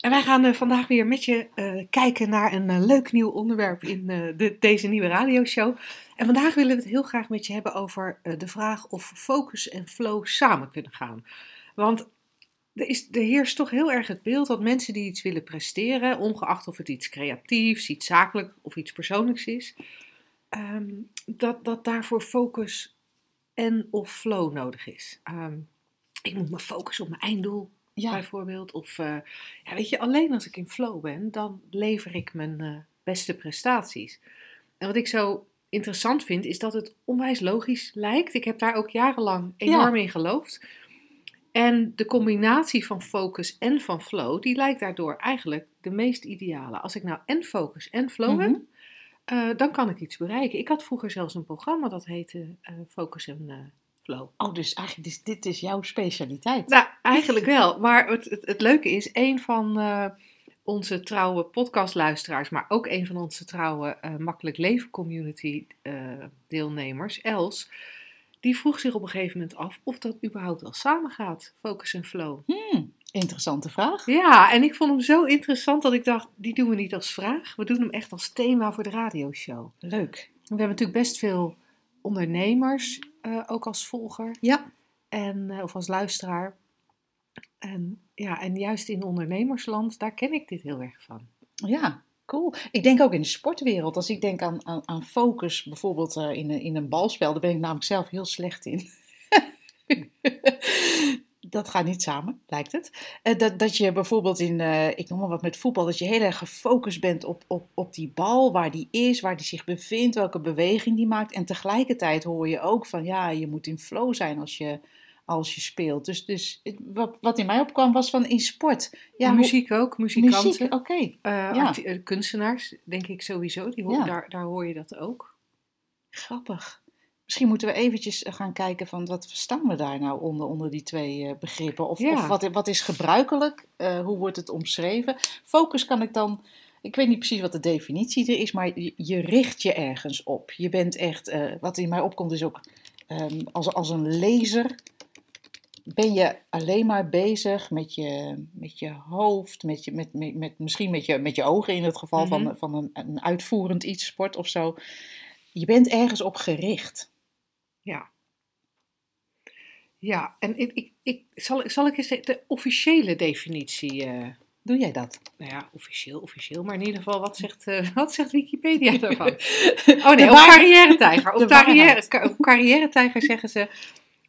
En wij gaan eh, vandaag weer met je eh, kijken naar een eh, leuk nieuw onderwerp in de, deze nieuwe radioshow. En vandaag willen we het heel graag met je hebben over de vraag of focus en flow samen kunnen gaan. Want er, is, er heerst toch heel erg het beeld dat mensen die iets willen presteren, ongeacht of het iets creatiefs, iets zakelijk of iets persoonlijks is, ehm, dat, dat daarvoor focus en of flow nodig is. Ehm, ik moet me focussen op mijn einddoel, Ja, bijvoorbeeld. Of eh, ja, weet je, alleen als ik in flow ben, dan lever ik mijn eh, beste prestaties. En wat ik zo interessant vind, is dat het onwijs logisch lijkt. Ik heb daar ook jarenlang enorm in geloofd. En de combinatie van focus en van flow, die lijkt daardoor eigenlijk de meest ideale. Als ik nou en focus en flow Mhm. heb, eh, dan kan ik iets bereiken. Ik had vroeger zelfs een programma dat heette Focus en Flow. oh, dus eigenlijk is dit is jouw specialiteit. Nou, eigenlijk wel. Maar het, het, het leuke is, een van eh, onze trouwe podcastluisteraars, maar ook een van onze trouwe eh, Makkelijk Leven Community eh, deelnemers, Els, die vroeg zich op een gegeven moment af of dat überhaupt wel samengaat, focus en flow. Hmm, interessante vraag. Ja, en ik vond hem zo interessant dat ik dacht, die doen we niet als vraag, we doen hem echt als thema voor de radioshow. Leuk. We hebben natuurlijk best veel ondernemers, eh, ook als volger. Ja, en, eh, of als luisteraar. En, ja, en juist in ondernemersland, daar ken ik dit heel erg van. ja, cool. Ik denk ook in de sportwereld. Als ik denk aan, aan, aan focus, bijvoorbeeld eh, in, een, in een balspel, daar ben ik namelijk zelf heel slecht in. dat gaat niet samen, lijkt het. Eh, dat, dat je bijvoorbeeld in, eh, ik noem maar wat met voetbal, dat je heel erg gefocust bent op, op, op die bal, waar die is, waar die zich bevindt, welke beweging die maakt. En tegelijkertijd hoor je ook van, ja, je moet in flow zijn als je, als je speelt. Dus, dus wat, wat in mij opkwam was van in sport. Ja, muziek ook, muzikanten, muziek, oké. eh, ja. kunstenaars, denk ik sowieso. Die hoor, Ja. daar, daar hoor je dat ook. Grappig. Misschien moeten we eventjes eh, gaan kijken van wat verstaan we daar nou onder, onder die twee eh, begrippen? Of, Ja. of wat, wat is gebruikelijk? Eh, hoe wordt het omschreven? Focus kan ik dan, ik weet niet precies wat de definitie er is, maar je, je richt je ergens op. Je bent echt, wat in mij opkomt is ook ehm, als, als een laser. Ben je alleen maar bezig met je, met je hoofd, met je, met, met, met, misschien met je, met je ogen in het geval Mhm. van, van een, een uitvoerend iets, sport of zo. Je bent ergens op gericht. Ja. Ja, en ik, ik, ik, zal, zal ik eens de, de officiële definitie... eh, Doe jij dat? nou ja, officieel, officieel, maar in ieder geval, wat zegt, eh, wat zegt Wikipedia daarvan? Oh nee, op carrière-tijger. de Op, carrière, carrière-tijger zeggen ze...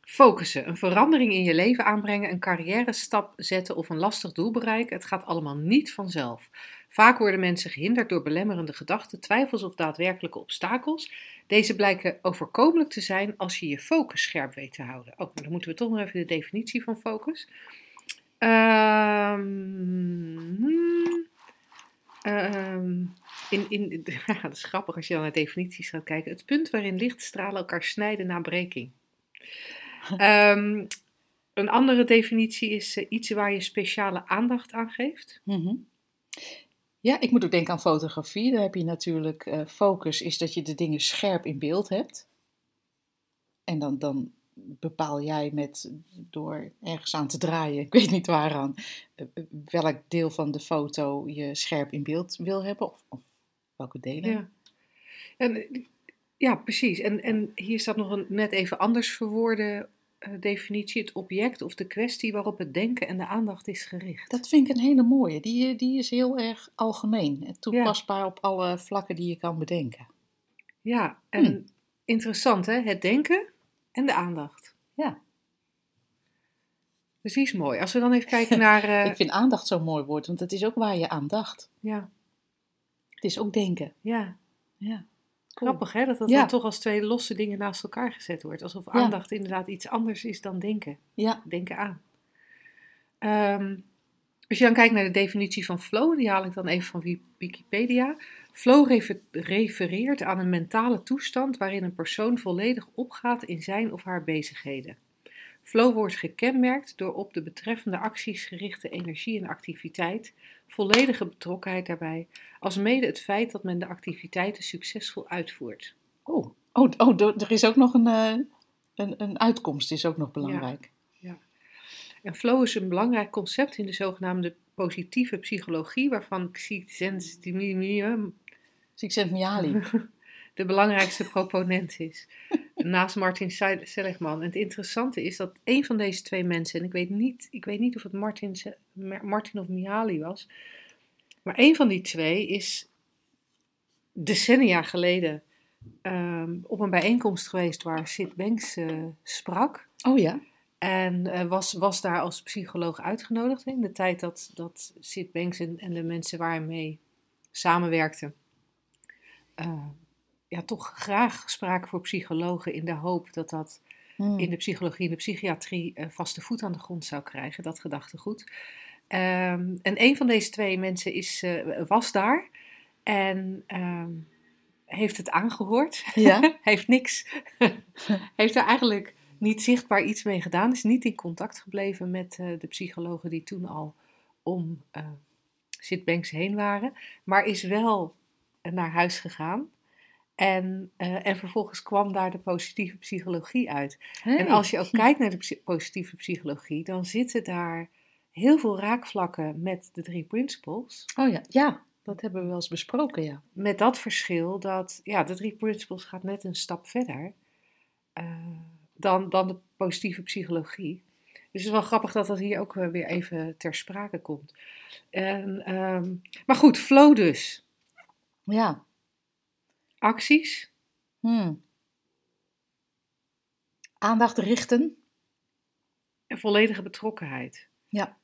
Focussen, een verandering in je leven aanbrengen, een carrière-stap zetten of een lastig doel bereiken. Het gaat allemaal niet vanzelf. Vaak worden mensen gehinderd door belemmerende gedachten, twijfels of daadwerkelijke obstakels. Deze blijken overkomelijk te zijn als je je focus scherp weet te houden. Oh, maar dan moeten we toch nog even de definitie van focus. Ehm, ehm, in, in, ja, dat is grappig als je dan naar definities gaat kijken. Het punt waarin lichtstralen elkaar snijden na breking. Ehm, een andere definitie is eh, iets waar je speciale aandacht aan geeft. Mhm. Ja, ik moet ook denken aan fotografie. Daar heb je natuurlijk eh, focus, is dat je de dingen scherp in beeld hebt. En dan, dan bepaal jij met, door ergens aan te draaien, ik weet niet waaraan, eh, welk deel van de foto je scherp in beeld wil hebben. Of, of welke delen. Ja, en, eh, ja precies. En, en hier staat nog een net even anders verwoorde eh, definitie. Het object of de kwestie waarop het denken en de aandacht is gericht. Dat vind ik een hele mooie. Die, eh, die is heel erg algemeen en toepasbaar op alle vlakken die je kan bedenken. Ja, en Hmm. interessant hè, het denken en de aandacht. Ja. Dus die is mooi. Als we dan even kijken naar... eh, Ik vind aandacht zo'n mooi woord, want het is ook waar je aandacht. ja, Het is ook denken. ja, Ja. Grappig hè, dat dat Ja. dan toch als twee losse dingen naast elkaar gezet wordt. Alsof Ja. aandacht inderdaad iets anders is dan denken. Ja, Denken aan. Ehm, Als je dan kijkt naar de definitie van flow, die haal ik dan even van Wikipedia. Flow refer- refereert aan een mentale toestand waarin een persoon volledig opgaat in zijn of haar bezigheden. Flow wordt gekenmerkt door op de betreffende acties gerichte energie en activiteit, volledige betrokkenheid daarbij, alsmede het feit dat men de activiteiten succesvol uitvoert. Oh, oh, oh er is ook nog een, eh, een, een uitkomst, is ook nog belangrijk. En flow is een belangrijk concept in de zogenaamde positieve psychologie, waarvan Csikszentmihalyi. de belangrijkste proponent is. Naast Martin Se- Seligman. En het interessante is dat een van deze twee mensen, en ik weet niet, ik weet niet of het Martin, Martin of Mihaly was, maar een van die twee is decennia geleden ehm, op een bijeenkomst geweest waar Sid Banks eh, sprak. Oh ja? En eh, was, was daar als psycholoog uitgenodigd in de tijd dat, dat Sid Banks en, en de mensen waar hij mee samenwerkte. eh, ja, toch graag spraken voor psychologen in de hoop dat dat Hmm. in de psychologie en de psychiatrie eh, vaste voet aan de grond zou krijgen, dat gedachtegoed. Ehm, en een van deze twee mensen is, eh, was daar en ehm, heeft het aangehoord. Ja? heeft niks, heeft er eigenlijk niet zichtbaar iets mee gedaan. Is niet in contact gebleven met eh, de psychologen die toen al om eh Sid Banks heen waren. Maar is wel naar huis gegaan. En, eh, en vervolgens kwam daar de positieve psychologie uit. En als je ook kijkt naar de positieve psychologie, dan zitten daar heel veel raakvlakken met de drie principles. Oh ja, ja, dat hebben we wel eens besproken, ja. Met dat verschil dat ja, de drie principles gaat net een stap verder eh, dan, dan de positieve psychologie. Dus het is wel grappig dat dat hier ook eh, weer even ter sprake komt. En, ehm, maar goed, flow dus. Ja. Acties, Hmm. Aandacht richten. en volledige betrokkenheid. Ja.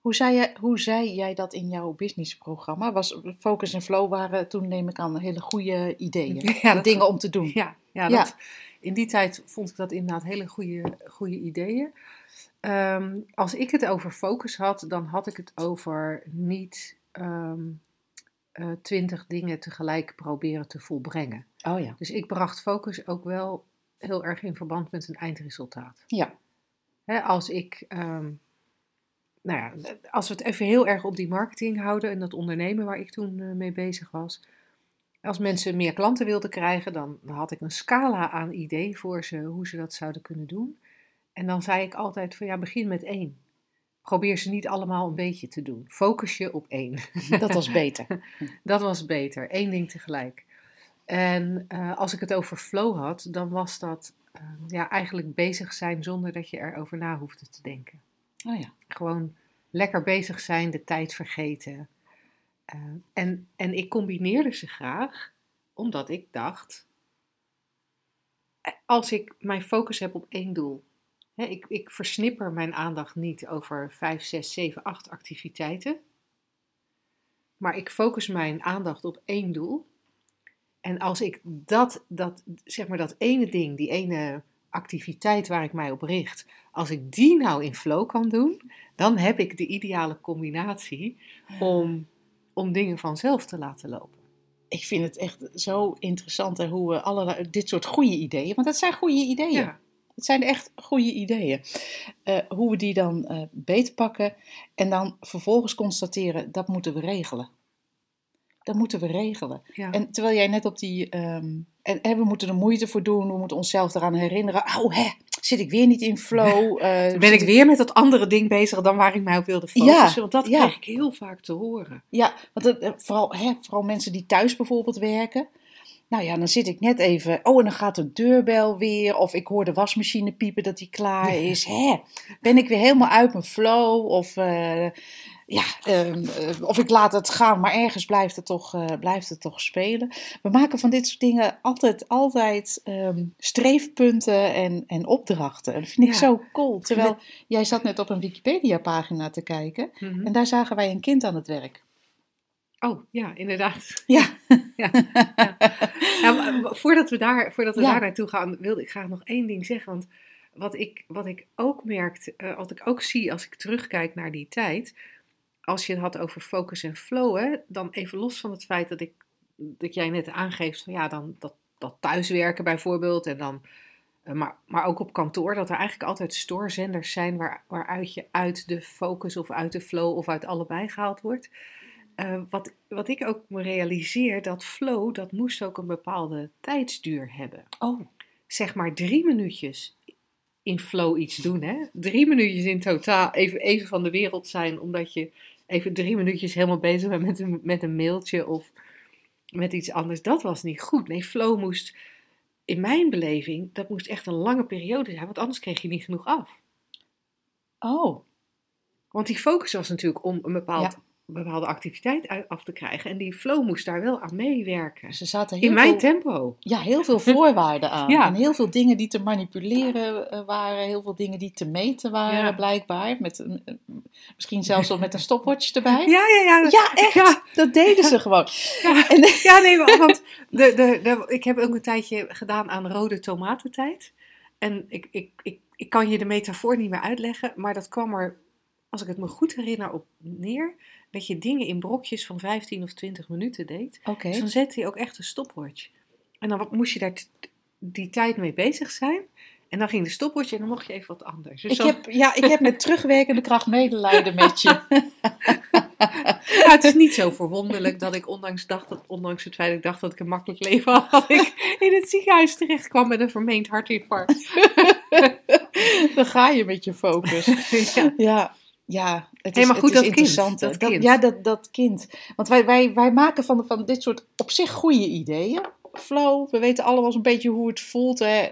Hoe zei, je, hoe zei jij dat in jouw businessprogramma? Was Focus en Flow waren toen, neem ik aan, hele goede ideeën. Ja, dat- dingen om te doen. Ja, ja, Ja. Dat, in die tijd vond ik dat inderdaad hele goede, goede ideeën. Ehm, als ik het over focus had, dan had ik het over niet ehm, eh, twintig dingen tegelijk proberen te volbrengen. Oh ja. Dus ik bracht focus ook wel heel erg in verband met een eindresultaat. Ja. Hè, als ik, ehm, nou ja, als we het even heel erg op die marketing houden en dat ondernemen waar ik toen eh, mee bezig was. Als mensen meer klanten wilden krijgen, dan had ik een scala aan ideeën voor ze hoe ze dat zouden kunnen doen. En dan zei ik altijd van ja, begin met één. Probeer ze niet allemaal een beetje te doen. Focus je op één. Dat was beter. Dat was beter, één ding tegelijk. En eh, als ik het over flow had, dan was dat eh, ja, eigenlijk bezig zijn zonder dat je erover na hoefde te denken. Oh ja. Gewoon lekker bezig zijn, de tijd vergeten. Eh, en, en ik combineerde ze graag, omdat ik dacht, als ik mijn focus heb op één doel, ik, ik versnipper mijn aandacht niet over vijf, zes, zeven, acht activiteiten, maar ik focus mijn aandacht op één doel. En als ik dat, dat, zeg maar dat ene ding, die ene activiteit waar ik mij op richt, als ik die nou in flow kan doen, dan heb ik de ideale combinatie om, om dingen vanzelf te laten lopen. Ik vind het echt zo interessant hè, hoe we allerlei, dit soort goede ideeën, want dat zijn goede ideeën. Ja, Het zijn echt goede ideeën. Eh, hoe we die dan eh beetpakken en dan vervolgens constateren, dat moeten we regelen. Dat moeten we regelen. ja. En terwijl jij net op die. ehm, en, en we moeten er moeite voor doen, we moeten onszelf eraan herinneren. Oh, hè, zit ik weer niet in flow? eh, ben ik weer met dat andere ding bezig dan waar ik mij op wilde focussen. Ja, want dat ja. krijg ik heel vaak te horen. Ja, want het, vooral, hè, vooral mensen die thuis bijvoorbeeld werken. Nou ja, dan zit ik net even. Oh, en dan gaat de deurbel weer. Of ik hoor de wasmachine piepen dat die klaar is. Hè, ben ik weer helemaal uit mijn flow? Of, eh, ja, ehm, eh, of ik laat het gaan, maar ergens blijft het, toch, eh, blijft het toch spelen. We maken van dit soort dingen altijd, altijd ehm, streefpunten en, en opdrachten. En dat vind ik Ja. zo cool. Terwijl jij zat net op een Wikipedia-pagina te kijken. Mhm. En daar zagen wij een kind aan het werk. Oh, ja, inderdaad. Ja, Ja, maar, maar voordat we daar, voordat we Ja. daar naartoe gaan, wilde ik graag nog één ding zeggen. Want wat ik, wat ik ook merkte, eh, wat ik ook zie als ik terugkijk naar die tijd, als je het had over focus en flow, hè, dan even los van het feit dat ik dat jij net aangeeft van ja, dan dat, dat thuiswerken bijvoorbeeld en dan, eh, maar, maar ook op kantoor, dat er eigenlijk altijd stoorzenders zijn waar, waaruit je uit de focus of uit de flow of uit allebei gehaald wordt. Eh, wat, wat ik ook me realiseer, dat flow, dat moest ook een bepaalde tijdsduur hebben. Oh, Zeg maar drie minuutjes in flow iets doen, hè? Drie minuutjes in totaal even, even van de wereld zijn, omdat je even drie minuutjes helemaal bezig bent met een, met een mailtje of met iets anders. Dat was niet goed. Nee, flow moest, in mijn beleving, dat moest echt een lange periode zijn, want anders kreeg je niet genoeg af. oh. Want die focus was natuurlijk om een bepaald, Ja. Bepaalde activiteit af te krijgen. En die flow moest daar wel aan meewerken. Ze zaten heel In mijn veel, tempo. ja, heel veel voorwaarden aan. Ja. En heel veel dingen die te manipuleren eh, waren. Heel veel dingen die te meten waren, Ja. blijkbaar. Met een, misschien zelfs wel met een stopwatch erbij. Ja, ja, ja. Ja, echt. Ja. Dat deden ze gewoon. Ja, En, ja nee, maar- want de, de, de, ik heb ook een tijdje gedaan aan rode tomatentijd. En ik, ik, ik, ik kan je de metafoor niet meer uitleggen, maar dat kwam er, als ik het me goed herinner, op neer. Dat je dingen in brokjes van 15 of 20 minuten deed. Dus dan zette je ook echt een stopwatch. En dan moest je daar die tijd mee bezig zijn. En dan ging de stopwatch en dan mocht je even wat anders. Dus Ik heb, ja, ik heb met terugwerkende kracht medelijden met je. Ja, het is niet zo verwonderlijk dat ik, ondanks, dacht dat, ondanks het feit dat ik dacht dat ik een makkelijk leven had, dat ik in het ziekenhuis terecht kwam met een vermeend hartinfarct. Dan ga je met je focus. ja. Ja, ja het Hey, is, maar goed, het is dat interessant. dat kind. ja, dat, dat kind. Want wij, wij, wij maken van, van dit soort op zich goede ideeën. Flow, we weten allemaal een beetje hoe het voelt. Hè.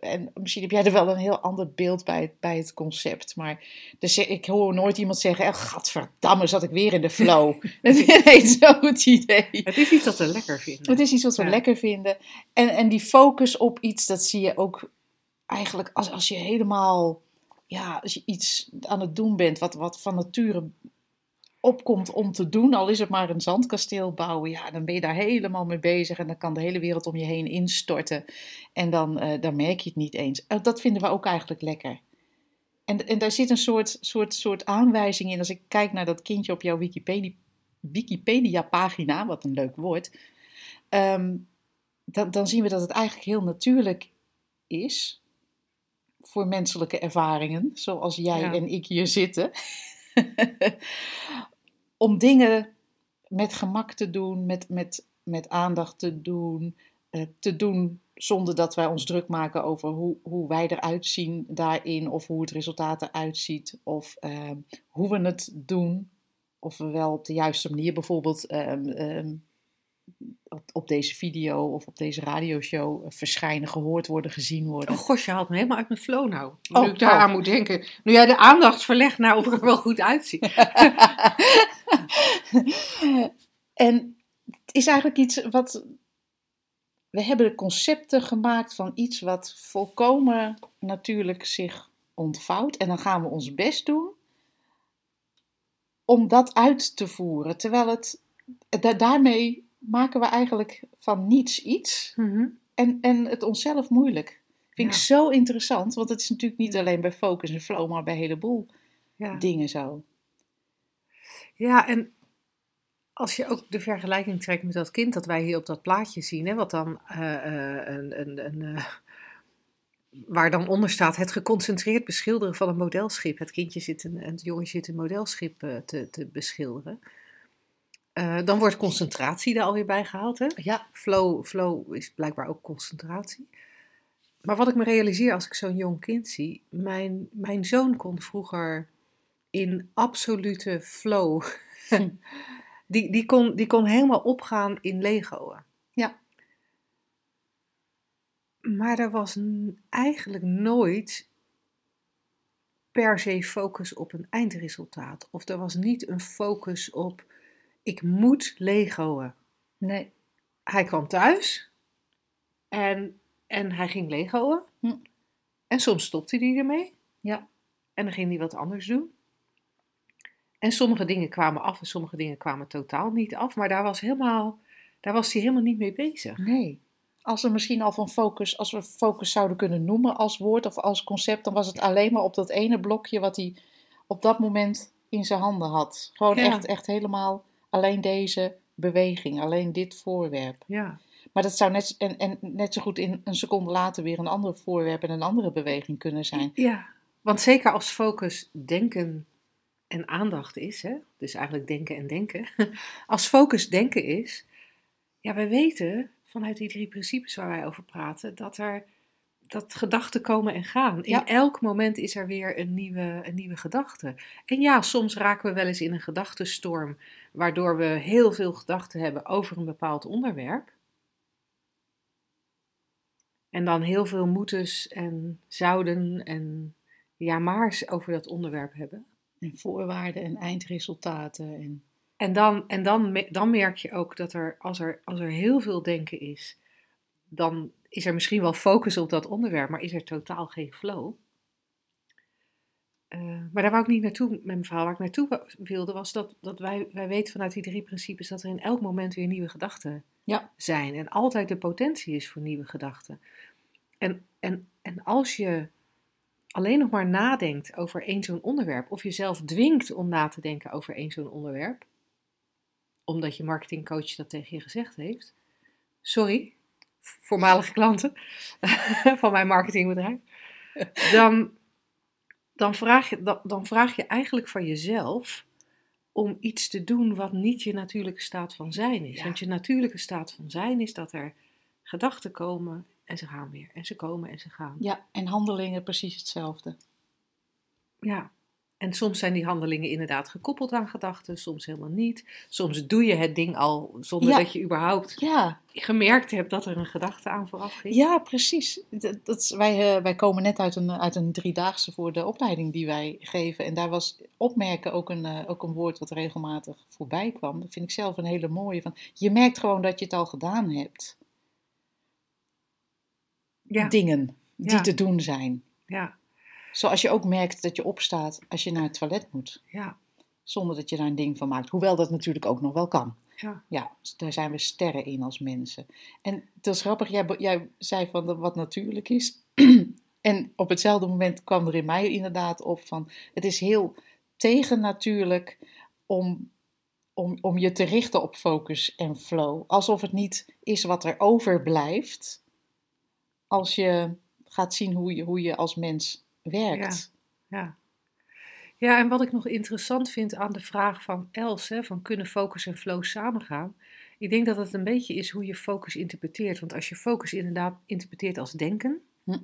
En misschien heb jij er wel een heel ander beeld bij, bij het concept. Maar dus ik hoor nooit iemand zeggen: oh, Gadverdamme, zat ik weer in de flow. nee, zo het idee. Het is iets dat we lekker vinden. Het is iets wat we Ja. lekker vinden. En, en die focus op iets, dat zie je ook eigenlijk als, als je helemaal, ja, als je iets aan het doen bent wat, wat van nature opkomt om te doen, al is het maar een zandkasteel bouwen, ja, dan ben je daar helemaal mee bezig en dan kan de hele wereld om je heen instorten. En dan, eh, dan merk je het niet eens. Eh, Dat vinden we ook eigenlijk lekker. En, en daar zit een soort, soort, soort aanwijzing in. Als ik kijk naar dat kindje op jouw Wikipedia, Wikipedia-pagina, wat een leuk woord, ehm, dan, dan zien we dat het eigenlijk heel natuurlijk is voor menselijke ervaringen, zoals jij Ja. en ik hier zitten, om dingen met gemak te doen, met, met, met aandacht te doen, eh, te doen zonder dat wij ons druk maken over hoe, hoe wij eruit zien daarin, of hoe het resultaat eruit ziet, of ehm, hoe we het doen, of we wel op de juiste manier bijvoorbeeld ehm, ehm, op, deze video of op deze radioshow eh, verschijnen, gehoord worden, gezien worden. Oh gosh, je haalt me helemaal uit mijn flow nou. Oh, nu ik daar oh. aan moet denken. Nu jij de aandacht verlegt naar of ik er wel goed uitzie. en het is eigenlijk iets wat. We hebben concepten gemaakt van iets wat volkomen natuurlijk zich ontvouwt. En dan gaan we ons best doen om dat uit te voeren. Terwijl het. da- daarmee maken we eigenlijk van niets iets. Mhm. En, en het onszelf moeilijk. Vind ik zo interessant. Want het is natuurlijk niet alleen bij focus en flow, maar bij een heleboel Ja. dingen zo. Ja, en als je ook de vergelijking trekt met dat kind dat wij hier op dat plaatje zien, hè, wat dan eh, eh, een, een, een, eh, waar dan onder staat het geconcentreerd beschilderen van een modelschip. Het kindje zit een, en het jongetje zit een modelschip te, te beschilderen. Eh, dan wordt concentratie er alweer bij gehaald. Hè? Ja, Flow, flow is blijkbaar ook concentratie. Maar wat ik me realiseer als ik zo'n jong kind zie, mijn, mijn zoon kon vroeger in absolute flow. die, die, kon, die kon helemaal opgaan in Lego'en. Ja. Maar er was eigenlijk nooit per se focus op een eindresultaat. Of er was niet een focus op, ik moet Lego'en nee. hij kwam thuis en, en hij ging Lego'en. Hm. En soms stopte hij ermee. Ja. En dan ging hij wat anders doen. En sommige dingen kwamen af en sommige dingen kwamen totaal niet af. Maar daar was, helemaal, daar was hij helemaal niet mee bezig. Nee. Als we misschien al van focus, als we focus zouden kunnen noemen als woord of als concept, dan was het alleen maar op dat ene blokje wat hij op dat moment in zijn handen had. Gewoon Ja. echt, echt helemaal alleen deze beweging, alleen dit voorwerp. Ja, Maar dat zou net, en, en net zo goed in een seconde later weer een ander voorwerp en een andere beweging kunnen zijn. ja. want zeker als focus denken en aandacht is, hè? dus eigenlijk denken en denken. Als focus denken is, ja, wij weten vanuit die drie principes waar wij over praten, dat er dat gedachten komen en gaan. In Ja. elk moment is er weer een nieuwe, een nieuwe gedachte. En ja, soms raken we wel eens in een gedachtenstorm, waardoor we heel veel gedachten hebben over een bepaald onderwerp. En dan heel veel moetes en zouden en ja maars over dat onderwerp hebben. En voorwaarden en eindresultaten. En, En dan, en dan, dan merk je ook dat er als, er, als er heel veel denken is, dan is er misschien wel focus op dat onderwerp, maar is er totaal geen flow. Eh, maar daar wou ik niet naartoe met mijn verhaal. Waar ik naartoe wilde, was dat, dat wij, wij weten vanuit die drie principes dat er in elk moment weer nieuwe gedachten Ja. zijn. En altijd de potentie is voor nieuwe gedachten. En, en, en als je alleen nog maar nadenkt over één zo'n onderwerp, of jezelf dwingt om na te denken over één zo'n onderwerp, omdat je marketingcoach dat tegen je gezegd heeft. Sorry, voormalige klanten van mijn marketingbedrijf. Dan, dan, vraag je, dan, dan vraag je eigenlijk van jezelf om iets te doen wat niet je natuurlijke staat van zijn is. Ja. Want je natuurlijke staat van zijn is dat er gedachten komen en ze gaan weer. En ze komen en ze gaan. ja, en handelingen precies hetzelfde. Ja, en soms zijn die handelingen inderdaad gekoppeld aan gedachten, soms helemaal niet. Soms doe je het ding al zonder Ja. dat je überhaupt Ja, gemerkt hebt dat er een gedachte aan vooraf ging. ja precies. Dat, dat is- wij, eh, wij komen net uit een, uit een driedaagse voor de opleiding die wij geven. En daar was opmerken ook een, eh, ook een woord wat regelmatig voorbij kwam. Dat vind ik zelf een hele mooie. Van, je merkt gewoon dat je het al gedaan hebt. ja, Dingen die te doen zijn. ja, Zoals je ook merkt dat je opstaat als je naar het toilet moet. ja, Zonder dat je daar een ding van maakt. Hoewel dat natuurlijk ook nog wel kan. ja, Ja, daar zijn we sterren in als mensen. En het is grappig, jij, jij zei van de- wat natuurlijk is. en op hetzelfde moment kwam er in mij inderdaad op van... Het is heel tegennatuurlijk om, om, om je te richten op focus en flow. Alsof het niet is wat er overblijft. Als je gaat zien hoe je, hoe je als mens werkt. ja. Ja, en wat ik nog interessant vind aan de vraag van Els, hè, van kunnen focus en flow samengaan? Ik denk dat het een beetje is hoe je focus interpreteert. Want als je focus inderdaad interpreteert als denken. Hm.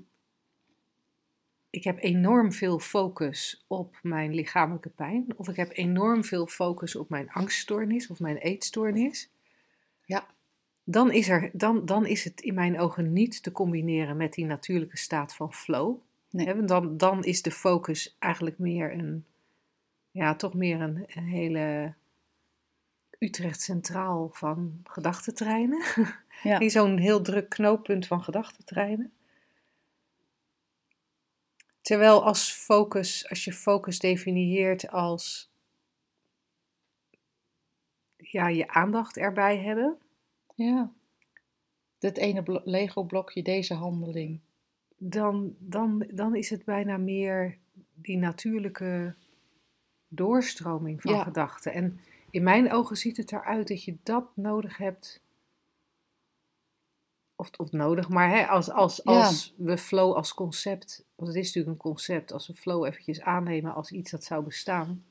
Ik heb enorm veel focus op mijn lichamelijke pijn. Of ik heb enorm veel focus op mijn angststoornis of mijn eetstoornis. Ja. Dan is, er, dan, dan is het in mijn ogen niet te combineren met die natuurlijke staat van flow. Nee. Dan, dan is de focus eigenlijk meer een, ja, toch meer een, een hele Utrecht Centraal van gedachtentreinen. Ja. Zo'n heel druk knooppunt van gedachtentreinen. Terwijl als focus, als je focus definieert als ja, je aandacht erbij hebben, ja. Dat ene blo- Lego-blokje, deze handeling. Dan, dan, dan is het bijna meer die natuurlijke doorstroming van Ja. gedachten. En in mijn ogen ziet het eruit dat je dat nodig hebt. Of, of nodig, maar hè, als, als, Ja. als we flow als concept, want het is natuurlijk een concept, als we flow eventjes aannemen als iets dat zou bestaan,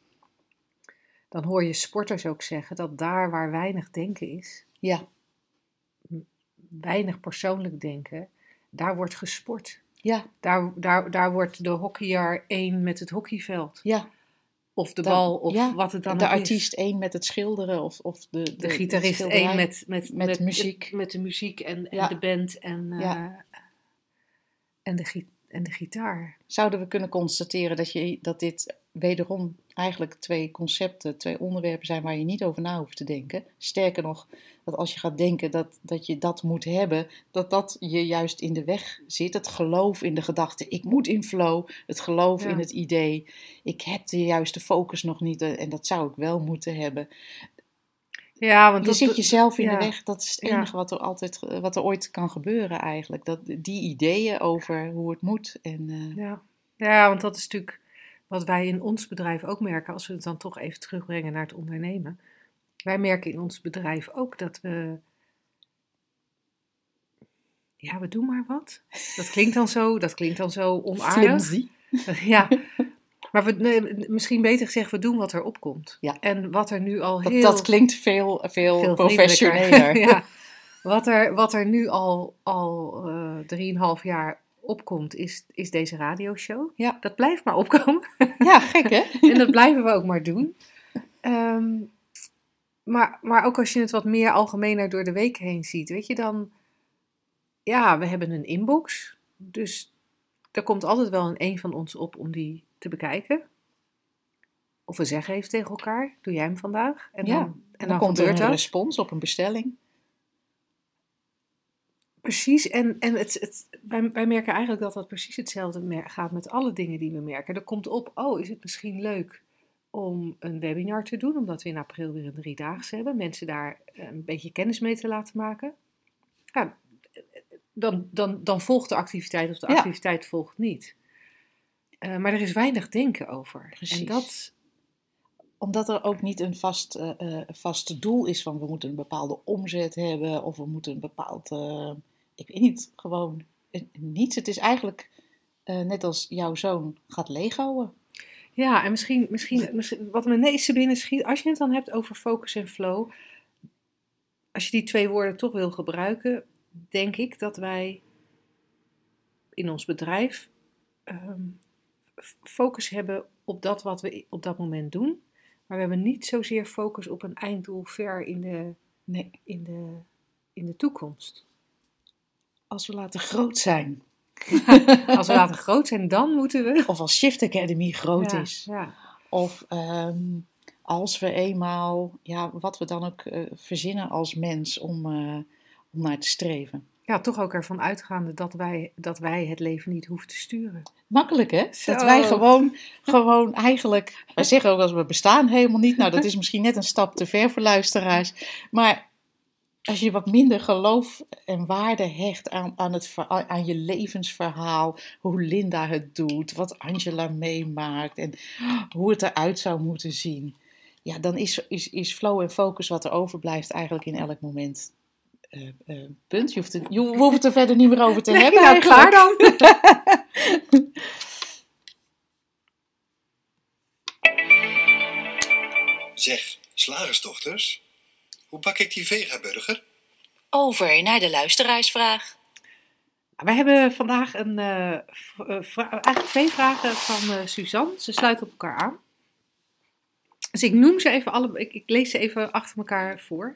dan hoor je sporters ook zeggen dat daar waar weinig denken is, Ja, weinig persoonlijk denken, daar wordt gesport. ja, Daar, daar, daar wordt de hockeyer één met het hockeyveld. ja. Of de Dan- bal, of ja, wat het dan de ook is. artiest één met het schilderen of, of de, de, De gitarist één met, met, met muziek. Met de muziek en, en Ja. de band en, eh, Ja. en, de, en de gitaar. Zouden we kunnen constateren dat, je, dat dit wederom eigenlijk twee concepten, twee onderwerpen zijn waar je niet over na hoeft te denken? Sterker nog, dat als je gaat denken dat, dat je dat moet hebben, dat dat je juist in de weg zit. Het geloof in de gedachte, ik moet in flow. Het geloof Ja. in het idee, ik heb de juiste focus nog niet eh, en dat zou ik wel moeten hebben. Ja, want Je dat, zit jezelf in ja. de weg. Dat is het Ja. enige wat er altijd, wat er ooit kan gebeuren eigenlijk. Dat, die ideeën over hoe het moet. En, eh, Ja. ja, want dat is natuurlijk wat wij in ons bedrijf ook merken, als we het dan toch even terugbrengen naar het ondernemen. Wij merken in ons bedrijf ook dat we. Ja, we doen maar wat. Dat klinkt dan zo, dat klinkt dan zo onaardig. flimsy. Ja, maar we, nee, misschien beter gezegd, we doen wat er opkomt. Ja. En wat er nu al Dat, heel dat klinkt veel, veel, veel professioneler. ja. Wat er, wat er nu al, al eh, drieënhalf jaar opkomt, is, is deze radioshow. Ja. Dat blijft maar opkomen. Ja, gek hè? en dat blijven we ook maar doen. Ehm, maar, maar ook als je het wat meer algemener door de week heen ziet, weet je dan... Ja, we hebben een inbox. Dus er komt altijd wel een een van ons op om die te bekijken. Of we zeggen even tegen elkaar, doe jij hem vandaag? En Ja, dan, En dan, dan, komt er een dat. respons op een bestelling. Precies, en, en het, het, wij, wij merken eigenlijk dat dat precies hetzelfde gaat met alle dingen die we merken. Er komt op, oh, is het misschien leuk om een webinar te doen, omdat we in april weer een driedaagse hebben. Mensen daar een beetje kennis mee te laten maken. Ja, dan, dan, dan volgt de activiteit of de Ja. activiteit volgt niet. Eh, maar er is weinig denken over. Precies. En dat, Omdat er ook niet een vast, eh, vast doel is van we moeten een bepaalde omzet hebben of we moeten een bepaald, ik weet niet, gewoon eh, niets. Het is eigenlijk eh, net als jouw zoon gaat legoen. Ja, en misschien, misschien, misschien wat me ineens binnen schiet, als je het dan hebt over focus en flow, als je die twee woorden toch wil gebruiken, denk ik dat wij in ons bedrijf ehm, focus hebben op dat wat we op dat moment doen, maar we hebben niet zozeer focus op een einddoel ver in de, Nee, in de, in de toekomst. Als we laten groot zijn. Als we laten groot zijn, dan moeten we. Of als Shift Academy groot Ja, is. Ja, Of ehm, als we eenmaal, ja, wat we dan ook eh, verzinnen als mens om, eh, om naar te streven. ja, toch ook ervan uitgaande dat wij, dat wij het leven niet hoeven te sturen. Makkelijk hè? Zo. Dat wij gewoon, gewoon eigenlijk, wij zeggen ook als we bestaan helemaal niet. Nou, dat is misschien net een stap te ver voor luisteraars. Maar als je wat minder geloof en waarde hecht aan, aan, het, ver- aan je levensverhaal, hoe Linda het doet, wat Angela meemaakt en hoe het eruit zou moeten zien. Ja, dan is, is, is flow en focus wat er overblijft eigenlijk in elk moment. eh, eh, punt. Je hoeft, het, je hoeft het er verder niet meer over te hebben. nou, eigenlijk. klaar dan. Zeg, slagersdochters, hoe bak ik die vegaburger? Over naar de luisteraarsvraag. We hebben vandaag een, eh, eh, eigenlijk twee vragen van eh, Suzanne. Ze sluiten op elkaar aan. Dus ik noem ze even alle, ik, ik lees ze even achter elkaar voor.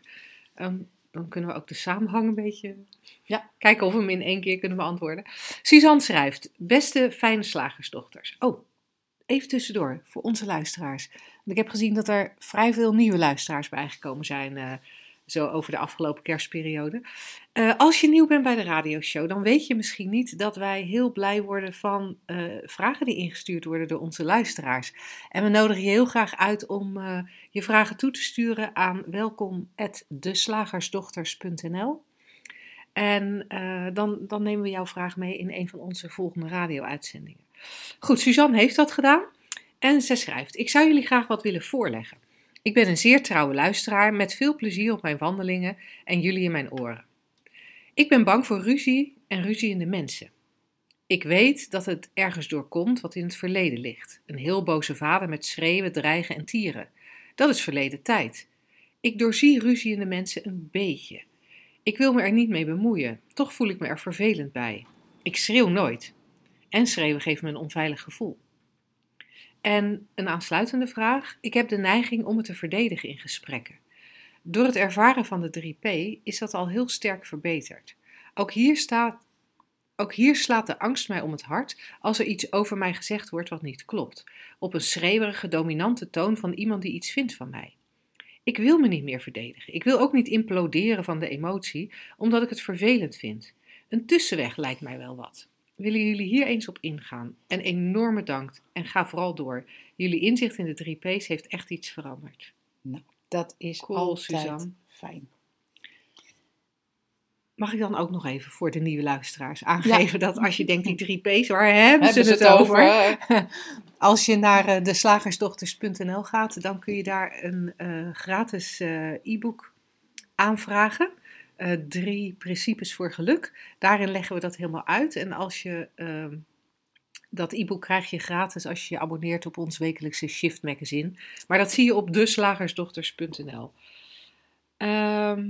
Ehm, dan kunnen we ook de samenhang een beetje ja, kijken of we hem in één keer kunnen beantwoorden. Suzanne schrijft: Beste fijne slagersdochters. Oh, even tussendoor voor onze luisteraars. Want ik heb gezien dat er vrij veel nieuwe luisteraars bijgekomen zijn. eh, zo over de afgelopen kerstperiode. Eh, als je nieuw bent bij de radioshow, dan weet je misschien niet dat wij heel blij worden van eh, vragen die ingestuurd worden door onze luisteraars. En we nodigen je heel graag uit om je vragen toe te sturen aan welkom.deslagersdochters.nl. En dan, dan nemen we jouw vraag mee in een van onze volgende radio-uitzendingen. Goed, Suzanne heeft dat gedaan. En ze schrijft: Ik zou jullie graag wat willen voorleggen. Ik ben een zeer trouwe luisteraar met veel plezier op mijn wandelingen en jullie in mijn oren. Ik ben bang voor ruzie en ruziende mensen. Ik weet dat het ergens doorkomt wat in het verleden ligt. Een heel boze vader met schreeuwen, dreigen en tieren. Dat is verleden tijd. Ik doorzie ruziende mensen een beetje. Ik wil me er niet mee bemoeien, toch voel ik me er vervelend bij. Ik schreeuw nooit. En schreeuwen geeft me een onveilig gevoel. En een aansluitende vraag. Ik heb de neiging om het te verdedigen in gesprekken. Door het ervaren van de 3P is dat al heel sterk verbeterd. Ook hier, staat, ook hier slaat de angst mij om het hart als er iets over mij gezegd wordt wat niet klopt. Op een schreeuwerige, dominante toon van iemand die iets vindt van mij. Ik wil me niet meer verdedigen. Ik wil ook niet imploderen van de emotie, omdat ik het vervelend vind. Een tussenweg lijkt mij wel wat. Willen jullie hier eens op ingaan? En enorme dank en ga vooral door. Jullie inzicht in de 3P's heeft echt iets veranderd. Nou, Dat is Cool, altijd Suzanne. fijn. Mag ik dan ook nog even voor de nieuwe luisteraars aangeven dat als je denkt die drie P's, waar hebben, ze het, over? Als je naar eh, de slagersdochters.nl gaat, dan kun je daar een eh, gratis eh, e-book aanvragen. Eh, drie principes voor geluk. Daarin leggen we dat helemaal uit. En als je ehm, dat e-book krijg je gratis als je je abonneert op ons wekelijkse Shift magazine. Maar dat zie je op deslagersdochters.nl. Ehm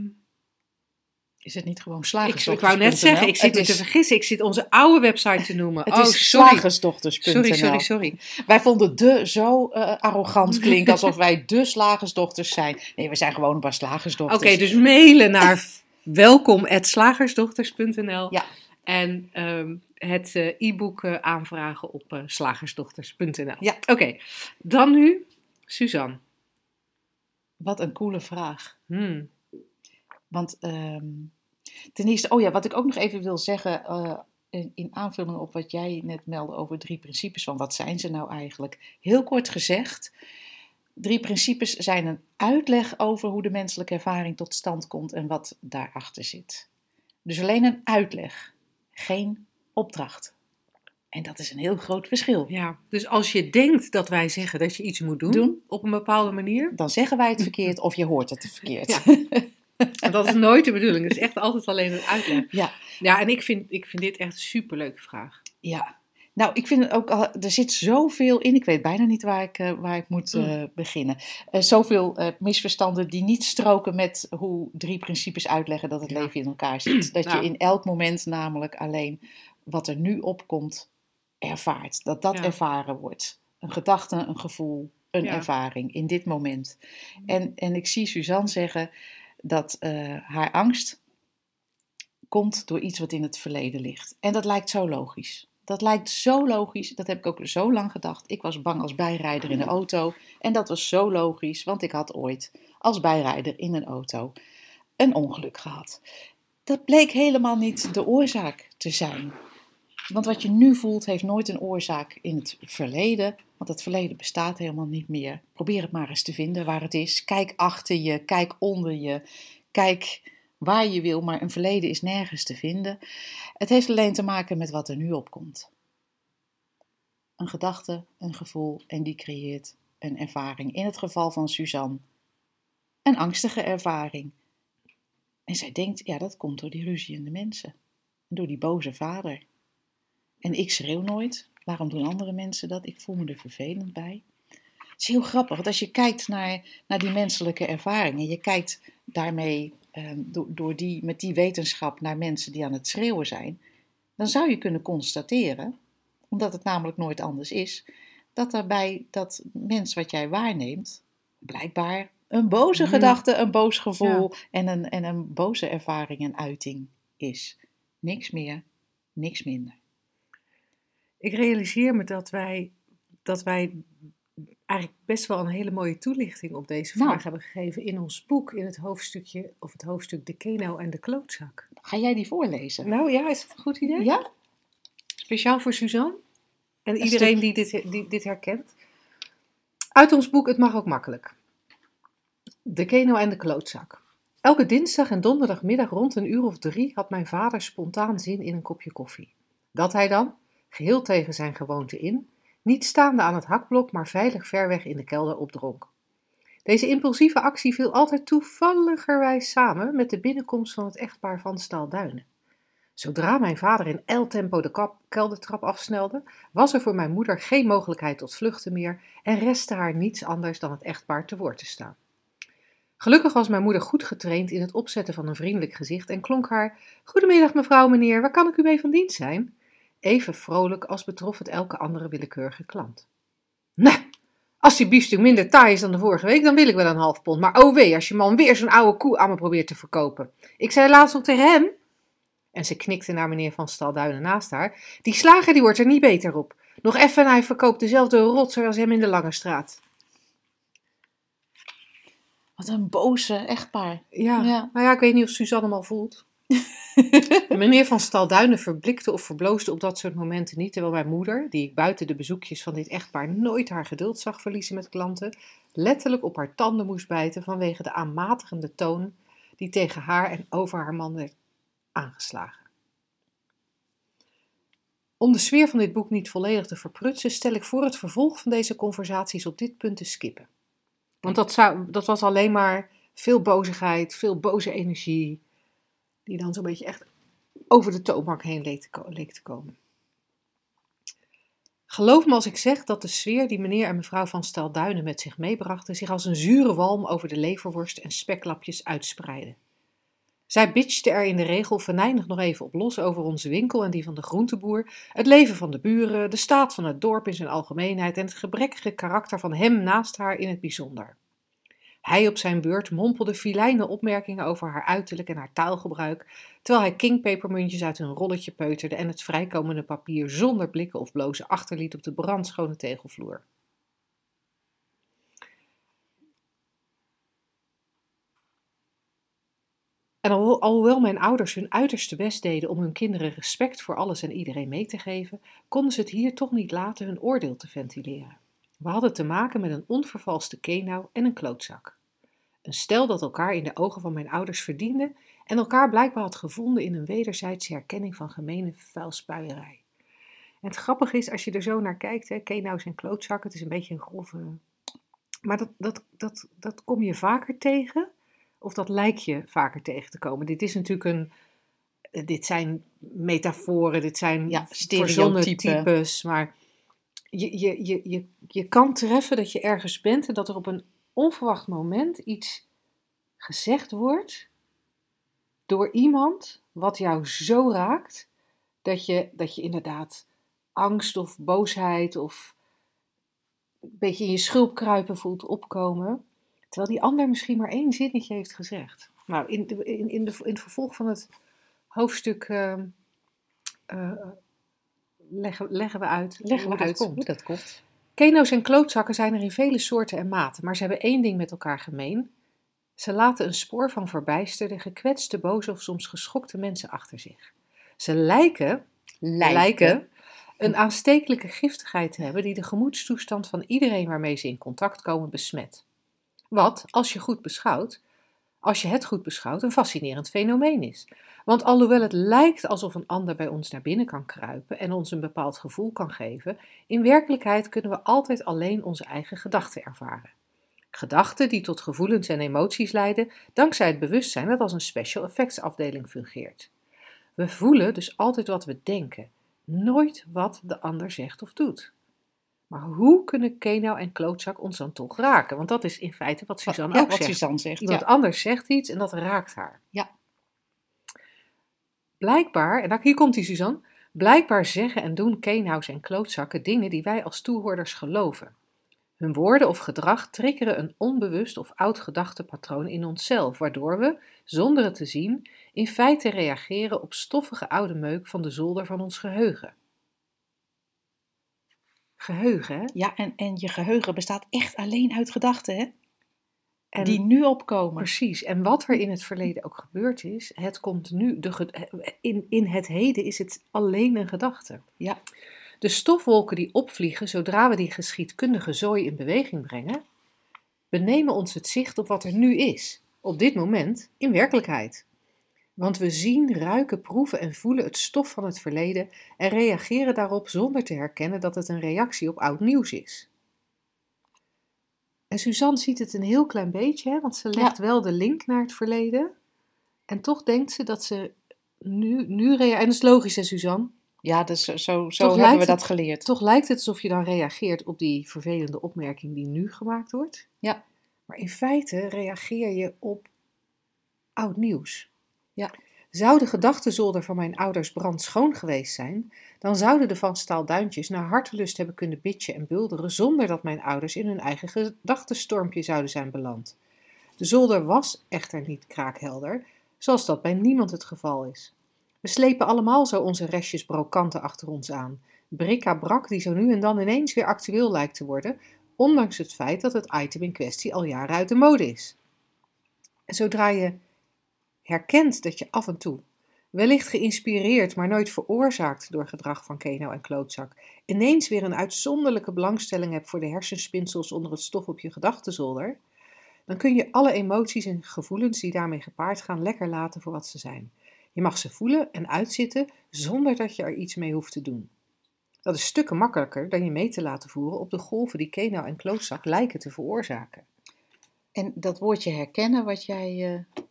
Is het niet gewoon slagersdochters.nl? ik wou net zeggen, ik zit het me is, te vergissen. Ik zit onze oude website te noemen. Het oh, is slagersdochters.nl. Sorry, sorry, sorry. Wij vonden de zo eh, arrogant klinken, alsof wij de slagersdochters zijn. Nee, we zijn gewoon een paar Oké, slagersdochters. dus mailen naar welkom.slagersdochters.nl Ja. en ehm, het eh, e-book eh, aanvragen op eh, slagersdochters.nl. Ja. Oké, dan nu Suzanne. Wat een coole vraag. Hmm. Want ehm, ten eerste, oh ja, wat ik ook nog even wil zeggen, in, in aanvulling op wat jij net meldde over drie principes, van wat zijn ze nou eigenlijk? Heel kort gezegd, drie principes zijn een uitleg over hoe de menselijke ervaring tot stand komt en wat daarachter zit. Dus alleen een uitleg, geen opdracht. En dat is een heel groot verschil. Ja, dus als je denkt dat wij zeggen dat je iets moet doen, Doen. op een bepaalde manier, Dan zeggen wij het verkeerd of je hoort het verkeerd. Ja. en dat is nooit de bedoeling. Het is echt altijd alleen een uitleg. ja. Ja, en ik vind, ik vind dit echt een superleuke vraag. Ja, nou, ik vind het ook al, er zit zoveel in. Ik weet bijna niet waar ik, eh, waar ik moet eh, beginnen. Eh, zoveel misverstanden die niet stroken met hoe drie principes uitleggen dat het Ja. leven in elkaar zit. Dat Nou. je in elk moment namelijk alleen wat er nu opkomt ervaart. Dat dat Ja. ervaren wordt. Een gedachte, een gevoel, een Ja. ervaring in dit moment. En, en ik zie Suzanne zeggen dat haar angst komt door iets wat in het verleden ligt. En dat lijkt zo logisch. Dat lijkt zo logisch. Dat heb ik ook zo lang gedacht. Ik was bang als bijrijder in de auto. En dat was zo logisch, want ik had ooit als bijrijder in een auto een ongeluk gehad. Dat bleek helemaal niet de oorzaak te zijn. Want wat je nu voelt, heeft nooit een oorzaak in het verleden. Want het verleden bestaat helemaal niet meer. Probeer het maar eens te vinden waar het is. Kijk achter je, kijk onder je, kijk waar je wil, maar een verleden is nergens te vinden. Het heeft alleen te maken met wat er nu opkomt. Een gedachte, een gevoel en die creëert een ervaring. In het geval van Suzanne, een angstige ervaring. En zij denkt, ja, dat komt door die ruziende mensen. Door die boze vader. En ik schreeuw nooit. Waarom doen andere mensen dat? Ik voel me er vervelend bij. Het is heel grappig, want als je kijkt naar, naar die menselijke ervaringen, je kijkt daarmee door, door die, met die wetenschap naar mensen die aan het schreeuwen zijn, dan zou je kunnen constateren, omdat het namelijk nooit anders is, dat daarbij dat mens wat jij waarneemt, blijkbaar een boze Mhm. gedachte, een boos gevoel en, een, en een boze ervaring en uiting is. Niks meer, niks minder. Ik realiseer me dat wij, dat wij eigenlijk best wel een hele mooie toelichting op deze Nou. vraag hebben gegeven in ons boek, in het hoofdstukje, of het hoofdstuk De Keno en de Klootzak. Ga jij die voorlezen? Nou ja, is dat een goed idee? Ja? Speciaal voor Suzanne en Een iedereen die dit, die dit herkent. Uit ons boek Het mag ook makkelijk. De Keno en de Klootzak. Elke dinsdag en donderdagmiddag rond een uur of drie had mijn vader spontaan zin in een kopje koffie. Dat hij dan, geheel tegen zijn gewoonte in, niet staande aan het hakblok, maar veilig ver weg in de kelder opdronk. Deze impulsieve actie viel altijd toevalligerwijs samen met de binnenkomst van het echtpaar van Stalduinen. Zodra mijn vader in ijltempo de kap- keldertrap afsnelde, was er voor mijn moeder geen mogelijkheid tot vluchten meer en restte haar niets anders dan het echtpaar te woord te staan. Gelukkig was mijn moeder goed getraind in het opzetten van een vriendelijk gezicht en klonk haar: Goedemiddag, mevrouw, meneer, waar kan ik u mee van dienst zijn? Even vrolijk als betrof het elke andere willekeurige klant. Nou, als die biefstuk minder taai is dan de vorige week, dan wil ik wel een half pond. Maar oh wee, als je man weer zo'n oude koe aan me probeert te verkopen. Ik zei laatst nog tegen hem, en ze knikte naar meneer van Stalduinen naast haar, die slager die wordt er niet beter op. Nog even en hij verkoopt dezelfde rotzer als hem in de Lange Straat. Wat een boze echtpaar. Ja. Ja. nou ja, ik weet niet of Suzanne hem al voelt. Meneer van Stalduinen verblikte of verbloosde op dat soort momenten niet, terwijl mijn moeder, die ik buiten de bezoekjes van dit echtpaar nooit haar geduld zag verliezen met klanten, letterlijk op haar tanden moest bijten vanwege de aanmatigende toon die tegen haar en over haar man werd aangeslagen. Om de sfeer van dit boek niet volledig te verprutsen, stel ik voor het vervolg van deze conversaties op dit punt te skippen. Want dat, zou, dat was alleen maar veel bozigheid, veel boze energie, die dan zo'n beetje echt over de toonbank heen leek te, komen. Geloof me als ik zeg dat de sfeer die meneer en mevrouw van Stalduinen met zich meebrachten, zich als een zure walm over de leverworst en speklapjes uitspreidde. Zij bitchte er in de regel venijnig nog even op los over onze winkel en die van de groenteboer, het leven van de buren, de staat van het dorp in zijn algemeenheid en het gebrekkige karakter van hem naast haar in het bijzonder. Hij op zijn beurt mompelde filijne opmerkingen over haar uiterlijk en haar taalgebruik, terwijl hij kingpepermuntjes uit een rolletje peuterde en het vrijkomende papier zonder blikken of blozen achterliet op de brandschone tegelvloer. En alho- alhoewel mijn ouders hun uiterste best deden om hun kinderen respect voor alles en iedereen mee te geven, konden ze het hier toch niet laten hun oordeel te ventileren. We hadden te maken met een onvervalste kenau en een klootzak. Een stel dat elkaar in de ogen van mijn ouders verdiende en elkaar blijkbaar had gevonden in een wederzijdse herkenning van gemene vuilspuierij. En het grappige is, als je er zo naar kijkt, hè, kenau's en klootzakken, het is een beetje een grove... Maar dat, dat, dat, dat kom je vaker tegen, of dat lijkt je vaker tegen te komen. Dit is natuurlijk een... eh, Dit zijn metaforen, dit zijn Ja, verzonnen stereotypen. types, maar je, je, je, je, je kan treffen dat je ergens bent en dat er op een onverwacht moment iets gezegd wordt door iemand wat jou zo raakt dat je, dat je inderdaad angst of boosheid of een beetje in je schulpkruipen voelt opkomen, terwijl die ander misschien maar één zinnetje heeft gezegd. Nou, in, de, in, in, de, in het vervolg van het hoofdstuk ehm, eh, leggen, leggen we uit Leggen hoe we dat uit komt. hoe dat komt. Keno's en klootzakken zijn er in vele soorten en maten, maar ze hebben één ding met elkaar gemeen. Ze laten een spoor van verbijsterde, gekwetste, boze of soms geschokte mensen achter zich. Ze lijken, lijken een aanstekelijke giftigheid te hebben die de gemoedstoestand van iedereen waarmee ze in contact komen besmet. Wat, als je, goed beschouwt, als je het goed beschouwt, een fascinerend fenomeen is. Want alhoewel het lijkt alsof een ander bij ons naar binnen kan kruipen en ons een bepaald gevoel kan geven, in werkelijkheid kunnen we altijd alleen onze eigen gedachten ervaren. Gedachten die tot gevoelens en emoties leiden dankzij het bewustzijn dat als een special effects afdeling fungeert. We voelen dus altijd wat we denken, nooit wat de ander zegt of doet. Maar hoe kunnen Kenau en Klootzak ons dan toch raken? Want dat is in feite wat Suzanne ja, ook wat zegt. Suzanne zegt. Iemand Ja. anders zegt iets en dat raakt haar. Ja. Blijkbaar, en hier komt die Suzanne, blijkbaar zeggen en doen Kenau's en klootzakken dingen die wij als toehoorders geloven. Hun woorden of gedrag triggeren een onbewust of oud gedachtepatroon in onszelf, waardoor we, zonder het te zien, in feite reageren op stoffige oude meuk van de zolder van ons geheugen. Geheugen, hè? Ja, en, en je geheugen bestaat echt alleen uit gedachten, hè? En die nu opkomen. Precies. En wat er in het verleden ook gebeurd is, het komt nu, de, in, in het heden is het alleen een gedachte. Ja. De stofwolken die opvliegen zodra we die geschiedkundige zooi in beweging brengen, benemen ons het zicht op wat er nu is, op dit moment, in werkelijkheid. Want we zien, ruiken, proeven en voelen het stof van het verleden en reageren daarop zonder te herkennen dat het een reactie op oud nieuws is. En Suzanne ziet het een heel klein beetje, hè, want ze legt wel de link naar het verleden. En toch denkt ze dat ze nu, nu rea- En dat is logisch, hè, Suzanne? Ja, dus zo, zo, Toch hebben we dat het- geleerd. Toch lijkt het alsof je dan reageert op die vervelende opmerking die nu gemaakt wordt. Ja. Maar in feite reageer je op oud nieuws. Ja. Zou de gedachtenzolder van mijn ouders brandschoon geweest zijn, dan zouden de Van Staalduintjes naar hartelust hebben kunnen bitchen en bulderen zonder dat mijn ouders in hun eigen gedachtenstormpje zouden zijn beland. De zolder was echter niet kraakhelder, zoals dat bij niemand het geval is. We slepen allemaal zo onze restjes brokanten achter ons aan. Bric-à-brac die zo nu en dan ineens weer actueel lijkt te worden, ondanks het feit dat het item in kwestie al jaren uit de mode is. Zodra je herkent dat je af en toe Wellicht geïnspireerd, maar nooit veroorzaakt door gedrag van Keno en klootzak. Ineens weer een uitzonderlijke belangstelling hebt voor de hersenspinsels onder het stof op je gedachtenzolder. Dan kun je alle emoties en gevoelens die daarmee gepaard gaan lekker laten voor wat ze zijn. Je mag ze voelen en uitzitten zonder dat je er iets mee hoeft te doen. Dat is stukken makkelijker dan je mee te laten voeren op de golven die Keno en klootzak lijken te veroorzaken. En dat woordje herkennen wat jij eh,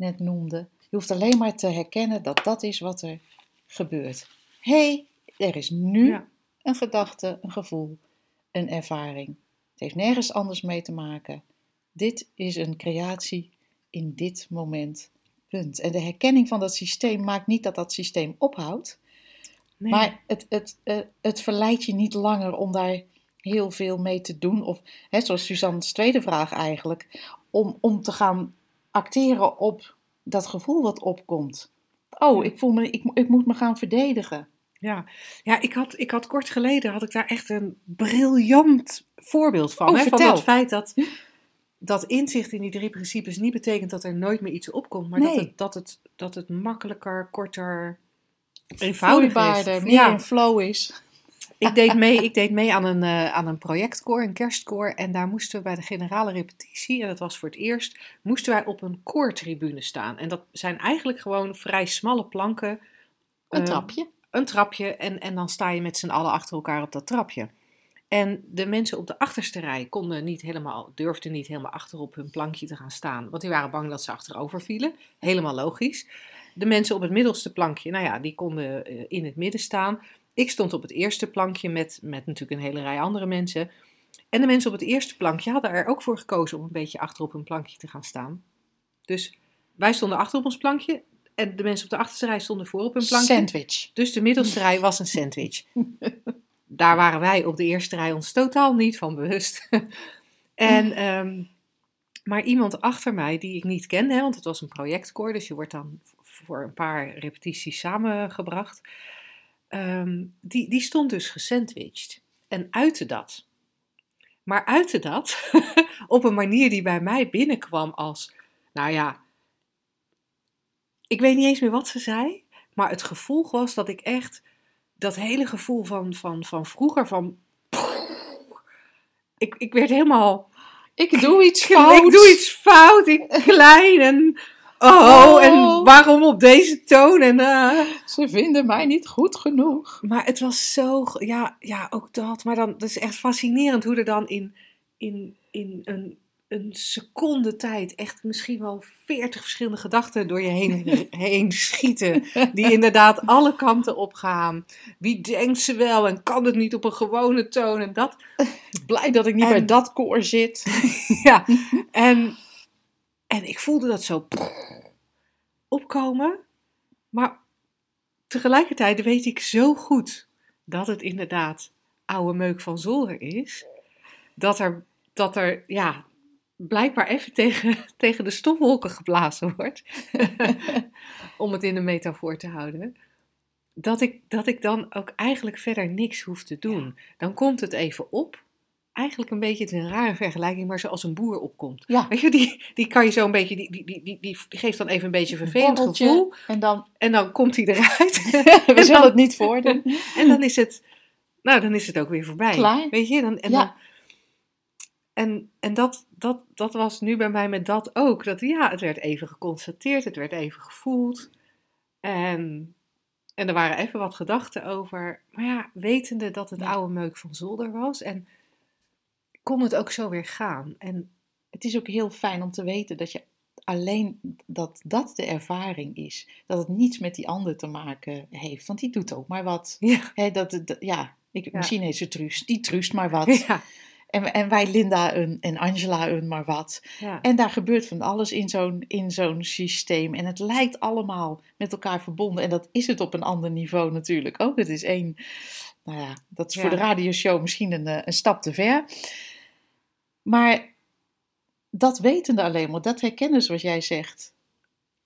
net noemde, je hoeft alleen maar te herkennen dat dat is wat er gebeurt. Hé, hey, er is nu Ja. een gedachte, een gevoel, een ervaring. Het heeft nergens anders mee te maken. Dit is een creatie in dit moment. Punt. En de herkenning van dat systeem maakt niet dat dat systeem ophoudt, Nee. maar het, het, eh, het verleidt je niet langer om daar heel veel mee te doen. Of, hè, zoals Suzanne's tweede vraag eigenlijk, om, om te gaan acteren op dat gevoel wat opkomt. Oh, ik, voel me, ik, ik moet me gaan verdedigen. Ja, ja ik, had, ik had kort geleden had ik daar echt een briljant voorbeeld van. Oh, hè, van het feit dat, dat inzicht in die drie principes niet betekent dat er nooit meer iets opkomt, maar dat, het, dat, het, dat het makkelijker, korter, eenvoudiger is. meer Ja, in flow is. Ik deed mee, ik deed mee aan, een, eh, aan een projectkoor, een kerstkoor. En daar moesten we bij de generale repetitie, en dat was voor het eerst, moesten wij op een koortribune staan. En dat zijn eigenlijk gewoon vrij smalle planken. Een eh, trapje. een trapje en, en dan sta je met z'n allen achter elkaar op dat trapje. En de mensen op de achterste rij konden niet helemaal, durfden niet helemaal achter op hun plankje te gaan staan, want die waren bang dat ze achterover vielen. Helemaal logisch. De mensen op het middelste plankje, nou ja, die konden eh, in het midden staan. Ik stond op het eerste plankje met, met natuurlijk een hele rij andere mensen. En de mensen op het eerste plankje hadden er ook voor gekozen om een beetje achter op hun plankje te gaan staan. Dus wij stonden achter op ons plankje en de mensen op de achterste rij stonden voor op hun plankje. Sandwich. Dus de middelste rij was een sandwich. Daar waren wij op de eerste rij ons totaal niet van bewust. en, ehm, maar iemand achter mij die ik niet kende, want het was een projectkoor, dus je wordt dan voor een paar repetities samengebracht. Ehm, die, die stond dus gesandwiched en uitte dat. Maar uitte dat op een manier die bij mij binnenkwam als, nou ja, ik weet niet eens meer wat ze zei, maar het gevolg was dat ik echt dat hele gevoel van, van, van vroeger, van. Ik, ik werd helemaal. Ik doe iets Ik fout. doe iets fout, ik klein en. Oh, Oh. en waarom op deze toon? En, eh, Ze vinden mij niet goed genoeg. maar het was zo. Ja, ja, ook dat. Maar dan, dat is echt fascinerend hoe er dan in, in, in een, een seconde tijd. echt misschien wel veertig verschillende gedachten door je heen, heen schieten. Die inderdaad alle kanten opgaan. Wie denkt ze wel en kan het niet op een gewone toon? En dat. Blij dat ik niet En- bij dat koor zit. Ja, en, en ik voelde dat zo opkomen. Maar tegelijkertijd weet ik zo goed dat het inderdaad oude meuk van zolder is. Dat er, dat er ja, blijkbaar even tegen, tegen de stofwolken geblazen wordt. Om het in een metafoor te houden. Dat ik, dat ik dan ook eigenlijk verder niks hoef te doen. Dan komt het even op. Eigenlijk een beetje, het is een rare vergelijking, maar zoals een boer opkomt. Ja. Weet je, die, die kan je zo een beetje, die, die, die, die, die geeft dan even een beetje een vervelend Borreltje. gevoel. En dan, En dan komt hij eruit. we zullen het niet voordoen. En dan is het, nou, dan is het ook weer voorbij. Klaar. Weet je? Dan, en Ja. dan, en, en dat, dat, dat was nu bij mij met dat ook. Dat ja, het werd even geconstateerd, het werd even gevoeld. En, en er waren even wat gedachten over. Maar ja, wetende dat het oude meuk van zolder was. En kon het ook zo weer gaan. En Het is ook heel fijn om te weten dat je alleen dat dat de ervaring is. Dat het niets met die ander te maken heeft. Want die doet ook maar wat. ja, dat, dat- ja, ik, Ja. misschien heet ze Truus. Die truust maar wat. ja, En, en wij Linda een en Angela een maar wat. ja. En daar gebeurt van alles in zo'n, in zo'n systeem. En het lijkt allemaal met elkaar verbonden. En dat is het op een ander niveau natuurlijk ook. Het is één, nou ja, dat is voor de radioshow misschien een, eh, een stap te ver. Maar dat wetende alleen maar, dat herkennen zoals jij zegt,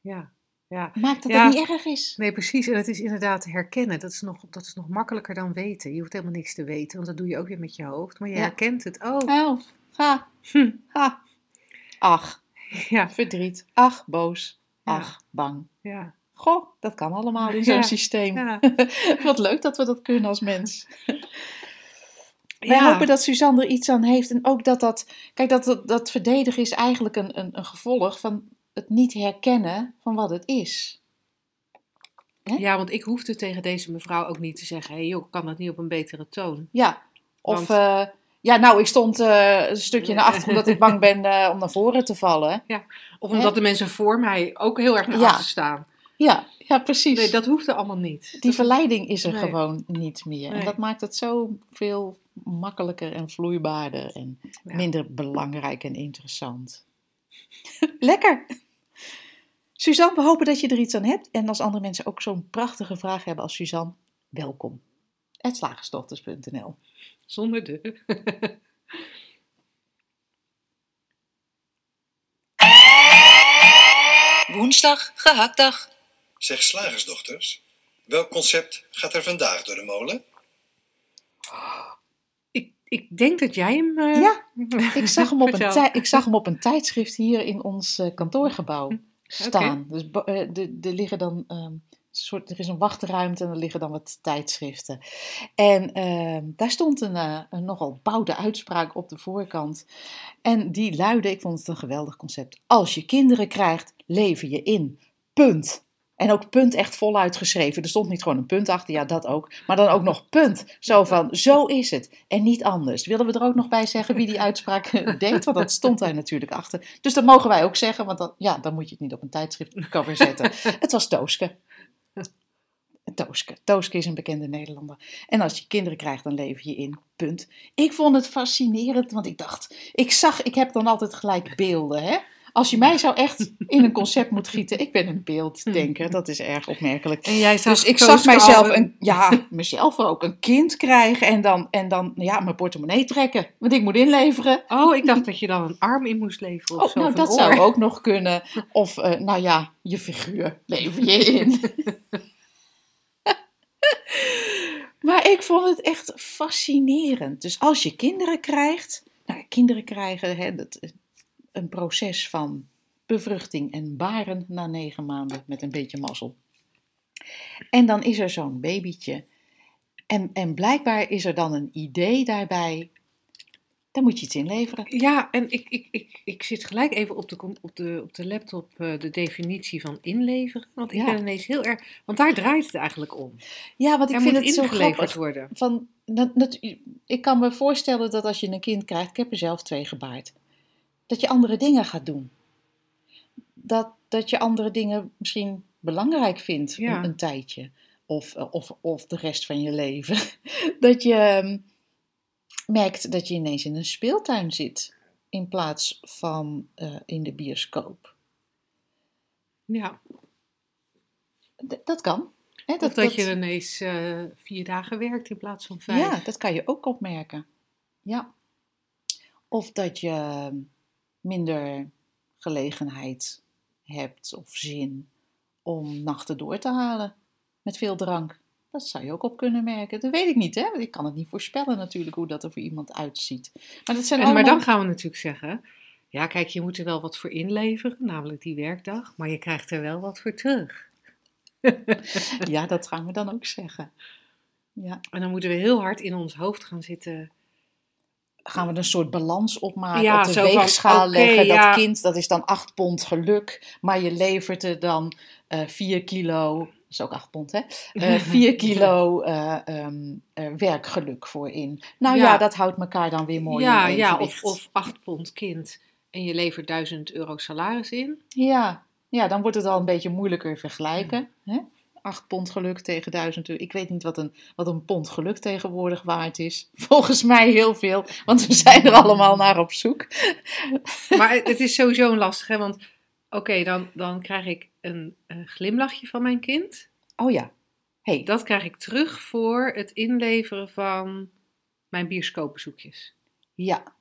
ja, ja. maakt dat Ja. het niet erg is. Nee, precies. En het is inderdaad herkennen. Dat is, nog, dat is nog makkelijker dan weten. Je hoeft helemaal niks te weten, want dat doe je ook weer met je hoofd. Maar je Ja. herkent het. Oh, Oh, ha, hm, ha. Ach, ja, verdriet. Ach, boos. Ach, bang. ja. Goh, dat kan allemaal in zo'n systeem. Ja. Wat leuk dat we dat kunnen als mens. Wij Ja. hopen dat Suzanne er iets aan heeft. En ook dat dat. Kijk, dat, dat, dat verdedigen is eigenlijk een, een, een gevolg van het niet herkennen van wat het is. Ja, want ik hoefde tegen deze mevrouw ook niet te zeggen: hé hey joh, kan dat niet op een betere toon? Ja, of. Want- eh, ja, nou, ik stond eh, een stukje naar achter omdat ik bang ben eh, om naar voren te vallen. Of Hè? omdat de mensen voor mij ook heel erg naar Ja. achter staan. Ja, ja precies. Nee, dat hoefde allemaal niet. Die verleiding is er Nee. gewoon niet meer. En dat maakt het zo veel makkelijker en vloeibaarder en Ja. minder belangrijk en interessant. Lekker! Suzanne, we hopen dat je er iets aan hebt. En als andere mensen ook zo'n prachtige vraag hebben als Suzanne, welkom. slagersdochters.nl Zonder de. Woensdag, gehaktdag. Zeg slagersdochters, welk concept gaat er vandaag door de molen? Ik, denk dat jij hem. eh, Ja, Ik zag, hem op een ik zag hem op een tijdschrift hier in ons eh, kantoorgebouw staan. Dus bo- eh, de- er liggen dan ehm, soort, er is een wachtruimte en er liggen dan wat tijdschriften. En ehm, daar stond een, een nogal bouwde uitspraak op de voorkant. En die luidde, ik vond het een geweldig concept. Als je kinderen krijgt, lever je in. Punt. En ook punt echt voluit geschreven. Er stond niet gewoon een punt achter, ja dat ook. Maar dan ook nog punt. Zo van, zo is het. En niet anders. Willen we er ook nog bij zeggen wie die uitspraak deed? Want dat stond daar natuurlijk achter. Dus dat mogen wij ook zeggen. Want dan, ja, dan moet je het niet op een tijdschriftcover zetten. Het was Tooske. Tooske. Tooske is een bekende Nederlander. En als je kinderen krijgt, dan lever je in. Punt. Ik vond het fascinerend, want ik dacht, ik zag, ik heb dan altijd gelijk beelden, hè? Als je mij zou echt in een concept moet gieten, ik ben een beelddenker, dat is erg opmerkelijk. En jij zag Dus ik zag mijzelf, een, ja, mezelf ook een kind krijgen en dan, en dan ja, mijn portemonnee trekken. Want ik moet inleveren. Oh, ik dacht dat je dan een arm in moest leveren. Of Oh, zo, nou, dat zou oor. ook nog kunnen. Of, eh, nou ja, je figuur lever je in. maar ik vond het echt fascinerend. Dus als je kinderen krijgt, nou, kinderen krijgen hè, dat, een proces van bevruchting en baren na negen maanden met een beetje mazzel. En dan is er zo'n babytje. En, en blijkbaar is er dan een idee daarbij. Daar moet je iets inleveren. Ja, en ik, ik, ik, ik zit gelijk even op de, op de, op de laptop eh, de definitie van inleveren. Want ik Ja. ben ineens heel erg... Want daar draait het eigenlijk om. Ja, want ik er vind het zo grappig. worden. Van, dat, dat, ik kan me voorstellen dat als je een kind krijgt, ik heb er zelf twee gebaard, dat je andere dingen gaat doen. Dat, dat je andere dingen misschien belangrijk vindt Ja. een, een tijdje. Of, eh, of, of de rest van je leven. Dat je ehm, merkt dat je ineens in een speeltuin zit. In plaats van eh, in de bioscoop. Ja. D- dat kan. Hè, Dat, dat, je ineens eh, vier dagen werkt in plaats van vijf. Ja, dat kan je ook opmerken. Ja. Of dat je minder gelegenheid hebt of zin om nachten door te halen met veel drank. Dat zou je ook op kunnen merken. Dat weet ik niet, hè? Want ik kan het niet voorspellen natuurlijk hoe dat er voor iemand uitziet. Maar dat zijn En, allemaal... Maar dan gaan we natuurlijk zeggen... Ja, kijk, je moet er wel wat voor inleveren, namelijk die werkdag. Maar je krijgt er wel wat voor terug. Ja, dat gaan we dan ook zeggen. Ja. En dan moeten we heel hard in ons hoofd gaan zitten. Gaan we een soort balans opmaken, Ja, op de van, weegschaal leggen. ja. Dat kind, dat is dan 8 pond geluk, maar je levert er dan eh 4 kilo, dat is ook 8 pond hè, Eh 4 kilo eh, ehm, eh, werkgeluk voor in. Nou ja. Ja. dat houdt elkaar dan weer mooi ja, in ja of, of 8 pond kind en je levert 1000 euro salaris in. Ja. ja, dan wordt het al een beetje moeilijker vergelijken. Hè? 8 pond geluk tegen 1000 euro. Ik weet niet wat een, wat een pond geluk tegenwoordig waard is. Volgens mij heel veel, want we zijn er allemaal naar op zoek. Maar het is sowieso een lastig, hè? Want oké, dan, dan krijg ik een, een glimlachje van mijn kind. Oh ja. Hey, Dat krijg ik terug voor het inleveren van mijn bioscoopbezoekjes. Ja,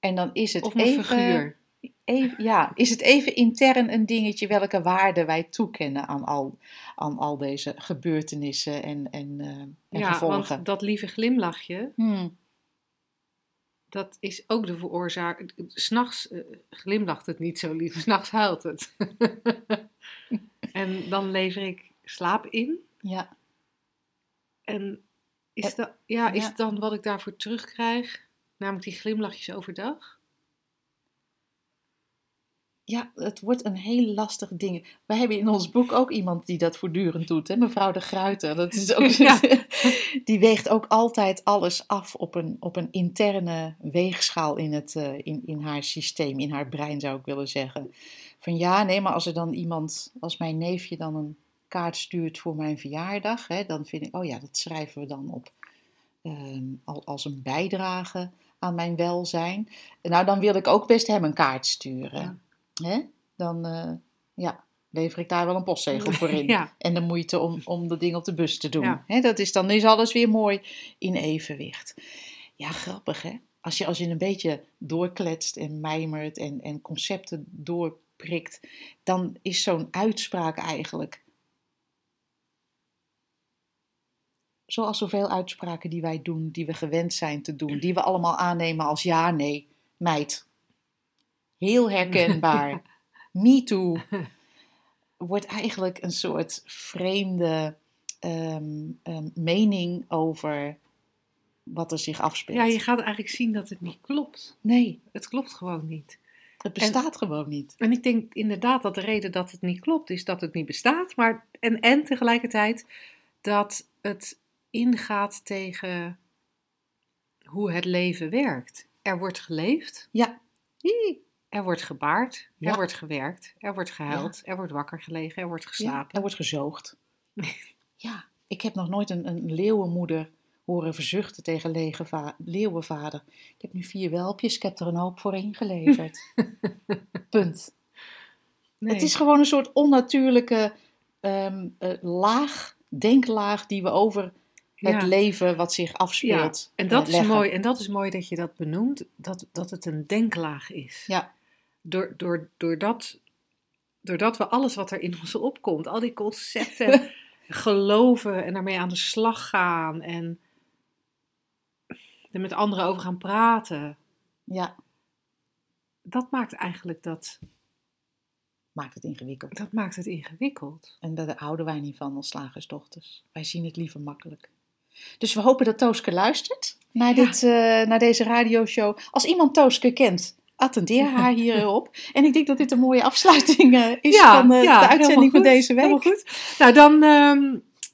en dan is het Of mijn even, figuur. Even- ja, is het even intern een dingetje welke waarde wij toekennen aan al, aan al deze gebeurtenissen en, en, eh, en Ja, gevolgen. want dat lieve glimlachje, Hmm, dat is ook de veroorzaak. S'nachts uh, glimlacht het niet zo lief, s'nachts huilt het. en dan lever ik slaap in. Ja. En is, dat, ja, is dan wat ik daarvoor terugkrijg, namelijk die glimlachjes overdag? Ja, het wordt een heel lastig ding. Wij hebben in ons boek ook iemand die dat voortdurend doet, hè? mevrouw de Gruiter. Dat is ook, Die weegt ook altijd alles af op een, op een interne weegschaal in, het, uh, in, in haar systeem, in haar brein zou ik willen zeggen. Van ja, nee, maar als er dan iemand, als mijn neefje dan een kaart stuurt voor mijn verjaardag, hè, dan vind ik, oh ja, dat schrijven we dan op uh, als een bijdrage aan mijn welzijn. Nou, dan wil ik ook best hem een kaart sturen. Ja hè, dan uh, ja, lever ik daar wel een postzegel voor in. En de moeite om, om dat ding op de bus te doen. Ja. Hè, dat is, dan is alles weer mooi in evenwicht. Ja, grappig hè. Als je, als je een beetje doorkletst en mijmert en, en concepten doorprikt, dan is zo'n uitspraak eigenlijk. Zoals zoveel uitspraken die wij doen, die we gewend zijn te doen, die we allemaal aannemen als ja, nee, meid, heel herkenbaar. Me too. Wordt eigenlijk een soort vreemde ehm, ehm, mening over wat er zich afspeelt. Ja, je gaat eigenlijk zien dat het niet klopt. Nee. Het klopt gewoon niet. Het bestaat gewoon niet. En ik denk inderdaad dat de reden dat het niet klopt is dat het niet bestaat. Maar, en, en tegelijkertijd dat het ingaat tegen hoe het leven werkt. Er wordt geleefd. Ja. Er wordt gebaard, er wordt gewerkt, er wordt gehuild, er wordt wakker gelegen, er wordt geslapen. er wordt gezoogd. ja, ik heb nog nooit een, een leeuwenmoeder horen verzuchten tegen leeuwenvader. Ik heb nu vier welpjes, ik heb er een hoop voor ingeleverd. Punt. Nee. Het is gewoon een soort onnatuurlijke um, laag, denklaag die we over het leven wat zich afspeelt. Ja, en dat, is mooi, en dat is mooi dat je dat benoemt, dat, dat het een denklaag is. Ja door, door, doordat, doordat we alles wat er in ons opkomt, al die concepten geloven en daarmee aan de slag gaan en er met anderen over gaan praten. Ja. Dat maakt eigenlijk dat. Maakt het ingewikkeld. Dat maakt het ingewikkeld. En daar houden wij niet van als slagersdochters. Wij zien het liever makkelijk. Dus we hopen dat Tooske luistert naar, dit, uh, naar deze radioshow. Als iemand Tooske kent, attendeer haar hierop. En ik denk dat dit een mooie afsluiting uh, is van uh, ja, de uitzending van deze week. Helemaal goed. Nou, dan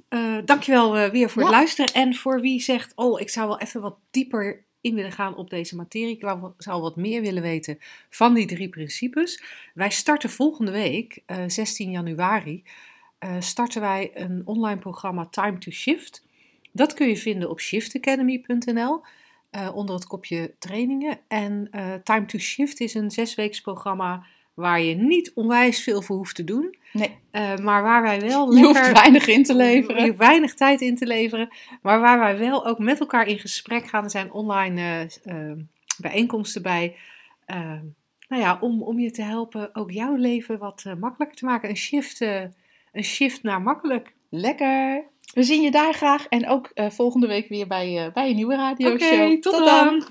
uh, dankjewel weer voor het luisteren. En voor wie zegt, oh, ik zou wel even wat dieper in willen gaan op deze materie. Ik zou wat meer willen weten van die drie principes. Wij starten volgende week, 16 januari, starten wij een online programma Time to Shift. Dat kun je vinden op shiftacademy.nl. Uh, onder het kopje trainingen. En uh, Time to Shift is een zesweeks programma waar je niet onwijs veel voor hoeft te doen. Nee. Uh, maar waar wij wel lekker... Je hoeft weinig in te leveren. Je hoeft weinig tijd in te leveren. Maar waar wij wel ook met elkaar in gesprek gaan. Er zijn online bijeenkomsten bij. nou ja, om, om je te helpen ook jouw leven wat makkelijker te maken. Een shift, een shift naar makkelijk. Lekker! We zien je daar graag en ook uh, volgende week weer bij, uh, bij een nieuwe radioshow. Oké, tot, tot, dan. dan.